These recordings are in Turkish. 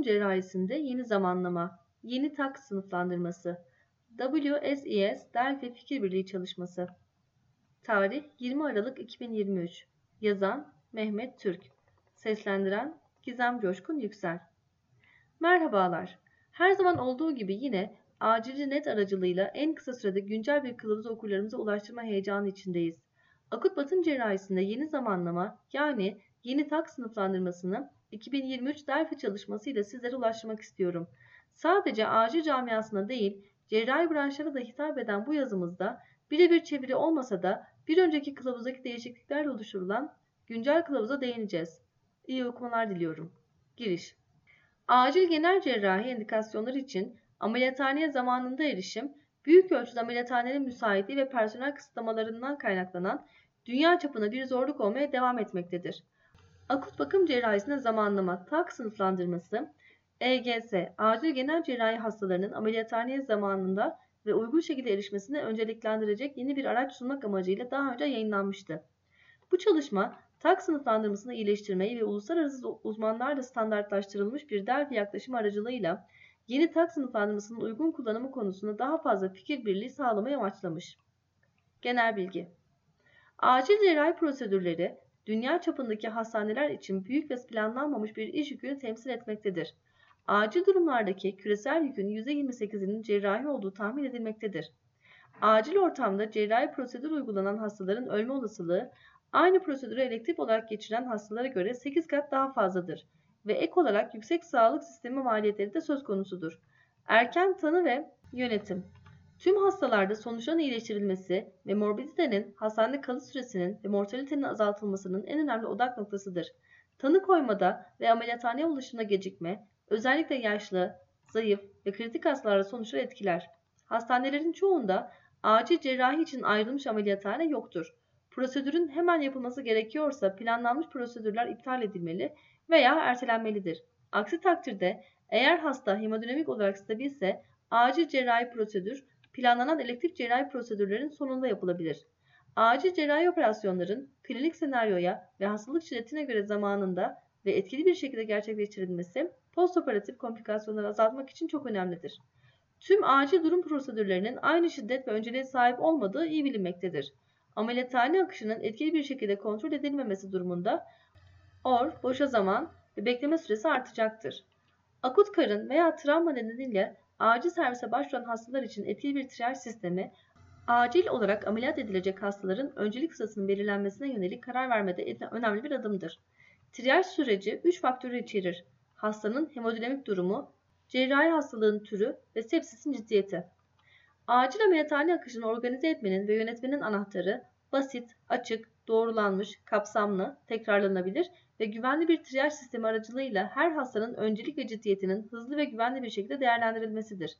bakım cerrahisinde yeni zamanlama, yeni tak sınıflandırması, WSES Delphi Fikir Birliği çalışması. Tarih 20 Aralık 2023. Yazan Mehmet Türk. Seslendiren Gizem Coşkun Yüksel. Merhabalar. Her zaman olduğu gibi yine acilci net aracılığıyla en kısa sürede güncel bir kılavuz okurlarımıza ulaştırma heyecanı içindeyiz. Akut batın cerrahisinde yeni zamanlama yani yeni tak sınıflandırmasını 2023 Delphi çalışmasıyla sizlere ulaştırmak istiyorum. Sadece acil camiasına değil, cerrahi branşlara da hitap eden bu yazımızda birebir çeviri olmasa da bir önceki kılavuzdaki değişikliklerle oluşturulan güncel kılavuza değineceğiz. İyi okumalar diliyorum. Giriş Acil genel cerrahi indikasyonları için ameliyathaneye zamanında erişim, büyük ölçüde ameliyathanenin müsaitliği ve personel kısıtlamalarından kaynaklanan dünya çapında bir zorluk olmaya devam etmektedir. Akut bakım cerrahisine zamanlama, tak sınıflandırması, EGS, acil genel cerrahi hastalarının ameliyathaneye zamanında ve uygun şekilde erişmesine önceliklendirecek yeni bir araç sunmak amacıyla daha önce yayınlanmıştı. Bu çalışma, tak sınıflandırmasını iyileştirmeyi ve uluslararası uzmanlarla standartlaştırılmış bir Delphi yaklaşım aracılığıyla yeni tak sınıflandırmasının uygun kullanımı konusunda daha fazla fikir birliği sağlamayı amaçlamış. Genel bilgi Acil cerrahi prosedürleri, dünya çapındaki hastaneler için büyük ve planlanmamış bir iş yükünü temsil etmektedir. Acil durumlardaki küresel yükün %28'inin cerrahi olduğu tahmin edilmektedir. Acil ortamda cerrahi prosedür uygulanan hastaların ölme olasılığı aynı prosedürü elektif olarak geçiren hastalara göre 8 kat daha fazladır ve ek olarak yüksek sağlık sistemi maliyetleri de söz konusudur. Erken tanı ve yönetim Tüm hastalarda sonuçların iyileştirilmesi ve morbiditenin, hastanede kalış süresinin ve mortalitenin azaltılmasının en önemli odak noktasıdır. Tanı koymada ve ameliyathaneye ulaşımda gecikme, özellikle yaşlı, zayıf ve kritik hastalarda sonuçları etkiler. Hastanelerin çoğunda acil cerrahi için ayrılmış ameliyathane yoktur. Prosedürün hemen yapılması gerekiyorsa planlanmış prosedürler iptal edilmeli veya ertelenmelidir. Aksi takdirde eğer hasta hemodinamik olarak stabilse acil cerrahi prosedür planlanan elektif cerrahi prosedürlerin sonunda yapılabilir. Acil cerrahi operasyonların klinik senaryoya ve hastalık şiddetine göre zamanında ve etkili bir şekilde gerçekleştirilmesi postoperatif komplikasyonları azaltmak için çok önemlidir. Tüm acil durum prosedürlerinin aynı şiddet ve önceliğe sahip olmadığı iyi bilinmektedir. Ameliyathane akışının etkili bir şekilde kontrol edilmemesi durumunda OR, boşa zaman ve bekleme süresi artacaktır. Akut karın veya travma nedeniyle acil servise başvuran hastalar için etkili bir triyaj sistemi, acil olarak ameliyat edilecek hastaların öncelik sırasının belirlenmesine yönelik karar vermede önemli bir adımdır. Triyaj süreci 3 faktörü içerir. Hastanın hemodinamik durumu, cerrahi hastalığın türü ve sepsisin ciddiyeti. Acil ameliyathane akışını organize etmenin ve yönetmenin anahtarı basit, açık, doğrulanmış, kapsamlı, tekrarlanabilir ve güvenli bir triyaj sistemi aracılığıyla her hastanın öncelik ve ciddiyetinin hızlı ve güvenli bir şekilde değerlendirilmesidir.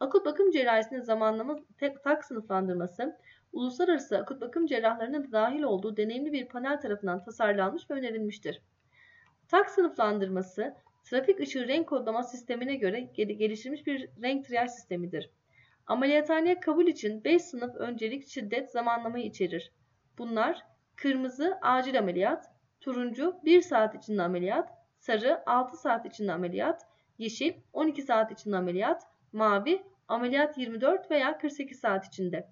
Akut bakım cerrahisinin zamanlama tak sınıflandırması, uluslararası akut bakım cerrahlarının da dahil olduğu deneyimli bir panel tarafından tasarlanmış ve önerilmiştir. Tak sınıflandırması, trafik ışığı renk kodlama sistemine göre geliştirilmiş bir renk triyaj sistemidir. Ameliyathaneye kabul için 5 sınıf öncelik şiddet zamanlamayı içerir. Bunlar kırmızı acil ameliyat, turuncu 1 saat içinde ameliyat, sarı 6 saat içinde ameliyat, yeşil 12 saat içinde ameliyat, mavi ameliyat 24 veya 48 saat içinde.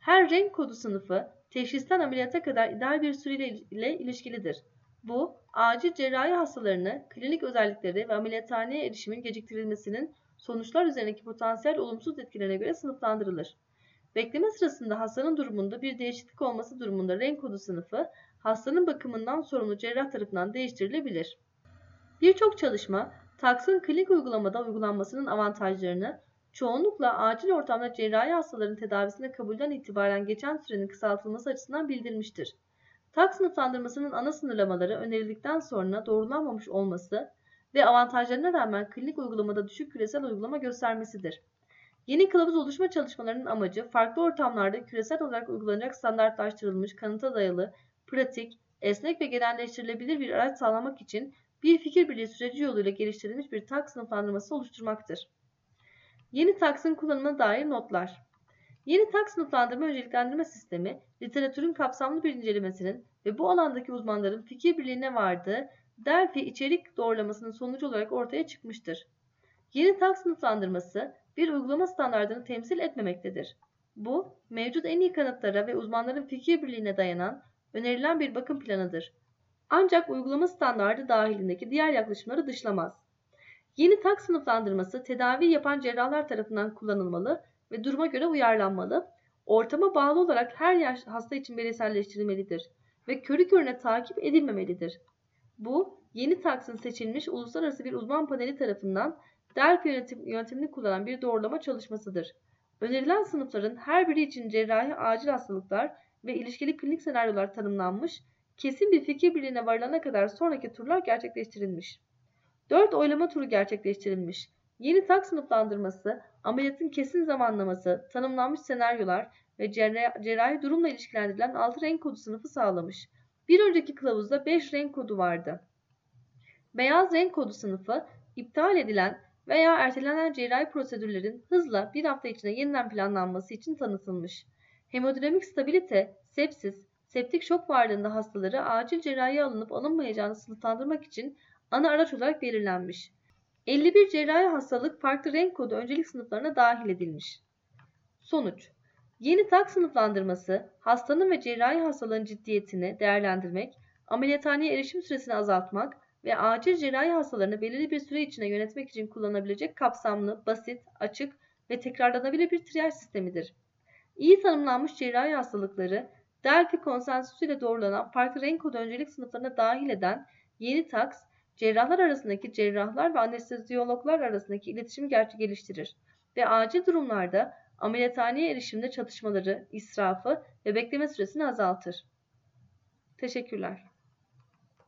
Her renk kodu sınıfı teşhisten ameliyata kadar ideal bir süreyle ilişkilidir. Bu, acil cerrahi hastalarını, klinik özellikleri ve ameliyathaneye erişimin geciktirilmesinin sonuçlar üzerindeki potansiyel olumsuz etkilerine göre sınıflandırılır. Bekleme sırasında hastanın durumunda bir değişiklik olması durumunda renk kodu sınıfı hastanın bakımından sorumlu cerrah tarafından değiştirilebilir. Birçok çalışma taksın klinik uygulamada uygulanmasının avantajlarını, çoğunlukla acil ortamda cerrahi hastaların tedavisine kabulden itibaren geçen sürenin kısaltılması açısından bildirmiştir. Tak sınıflandırmasının ana sınırlamaları önerildikten sonra doğrulanmamış olması ve avantajlarına rağmen klinik uygulamada düşük küresel uygulama göstermesidir. Yeni kılavuz oluşma çalışmalarının amacı farklı ortamlarda küresel olarak uygulanacak standartlaştırılmış, kanıta dayalı, pratik, esnek ve genelleştirilebilir bir araç sağlamak için bir fikir birliği süreci yoluyla geliştirilmiş bir tak sınıflandırması oluşturmaktır. Yeni taksın kullanımına dair notlar Yeni tak sınıflandırma önceliklendirme sistemi, literatürün kapsamlı bir incelemesinin ve bu alandaki uzmanların fikir birliğine vardığı Delphi içerik doğrulamasının sonucu olarak ortaya çıkmıştır. Yeni tak sınıflandırması bir uygulama standartını temsil etmemektedir. Bu, mevcut en iyi kanıtlara ve uzmanların fikir birliğine dayanan önerilen bir bakım planıdır. Ancak uygulama standardı dahilindeki diğer yaklaşımları dışlamaz. Yeni tak sınıflandırması tedavi yapan cerrahlar tarafından kullanılmalı ve duruma göre uyarlanmalı. Ortama bağlı olarak her yaş hasta için bireyselleştirilmelidir ve körü körüne takip edilmemelidir. Bu, yeni taksın seçilmiş uluslararası bir uzman paneli tarafından Delphi yönetim, yöntemini kullanan bir doğrulama çalışmasıdır. Önerilen sınıfların her biri için cerrahi acil hastalıklar ve ilişkili klinik senaryolar tanımlanmış, kesin bir fikir birliğine varılana kadar sonraki turlar gerçekleştirilmiş. 4 oylama turu gerçekleştirilmiş. Yeni tak sınıflandırması, ameliyatın kesin zamanlaması, tanımlanmış senaryolar ve cerrahi durumla ilişkilendirilen 6 renk kodu sınıfı sağlamış. Bir önceki kılavuzda 5 renk kodu vardı. Beyaz renk kodu sınıfı, iptal edilen veya ertelenen cerrahi prosedürlerin hızla bir hafta içinde yeniden planlanması için tanıtılmış. Hemodinamik stabilite, sepsis, septik şok varlığında hastaları acil cerrahi alınıp alınmayacağını sınıflandırmak için ana araç olarak belirlenmiş. 51 cerrahi hastalık farklı renk kodu öncelik sınıflarına dahil edilmiş. Sonuç Yeni tak sınıflandırması, hastanın ve cerrahi hastalığın ciddiyetini değerlendirmek, ameliyathaneye erişim süresini azaltmak ve acil cerrahi hastalarını belirli bir süre içinde yönetmek için kullanılabilecek kapsamlı, basit, açık ve tekrarlanabilir bir triyaj sistemidir. İyi tanımlanmış cerrahi hastalıkları, Delphi konsensüsü ile doğrulanan farklı renk kodu öncelik sınıflarına dahil eden yeni taks, cerrahlar arasındaki cerrahlar ve anesteziyologlar arasındaki iletişimi gerçi geliştirir ve acil durumlarda ameliyathaneye erişimde çatışmaları, israfı ve bekleme süresini azaltır. Teşekkürler.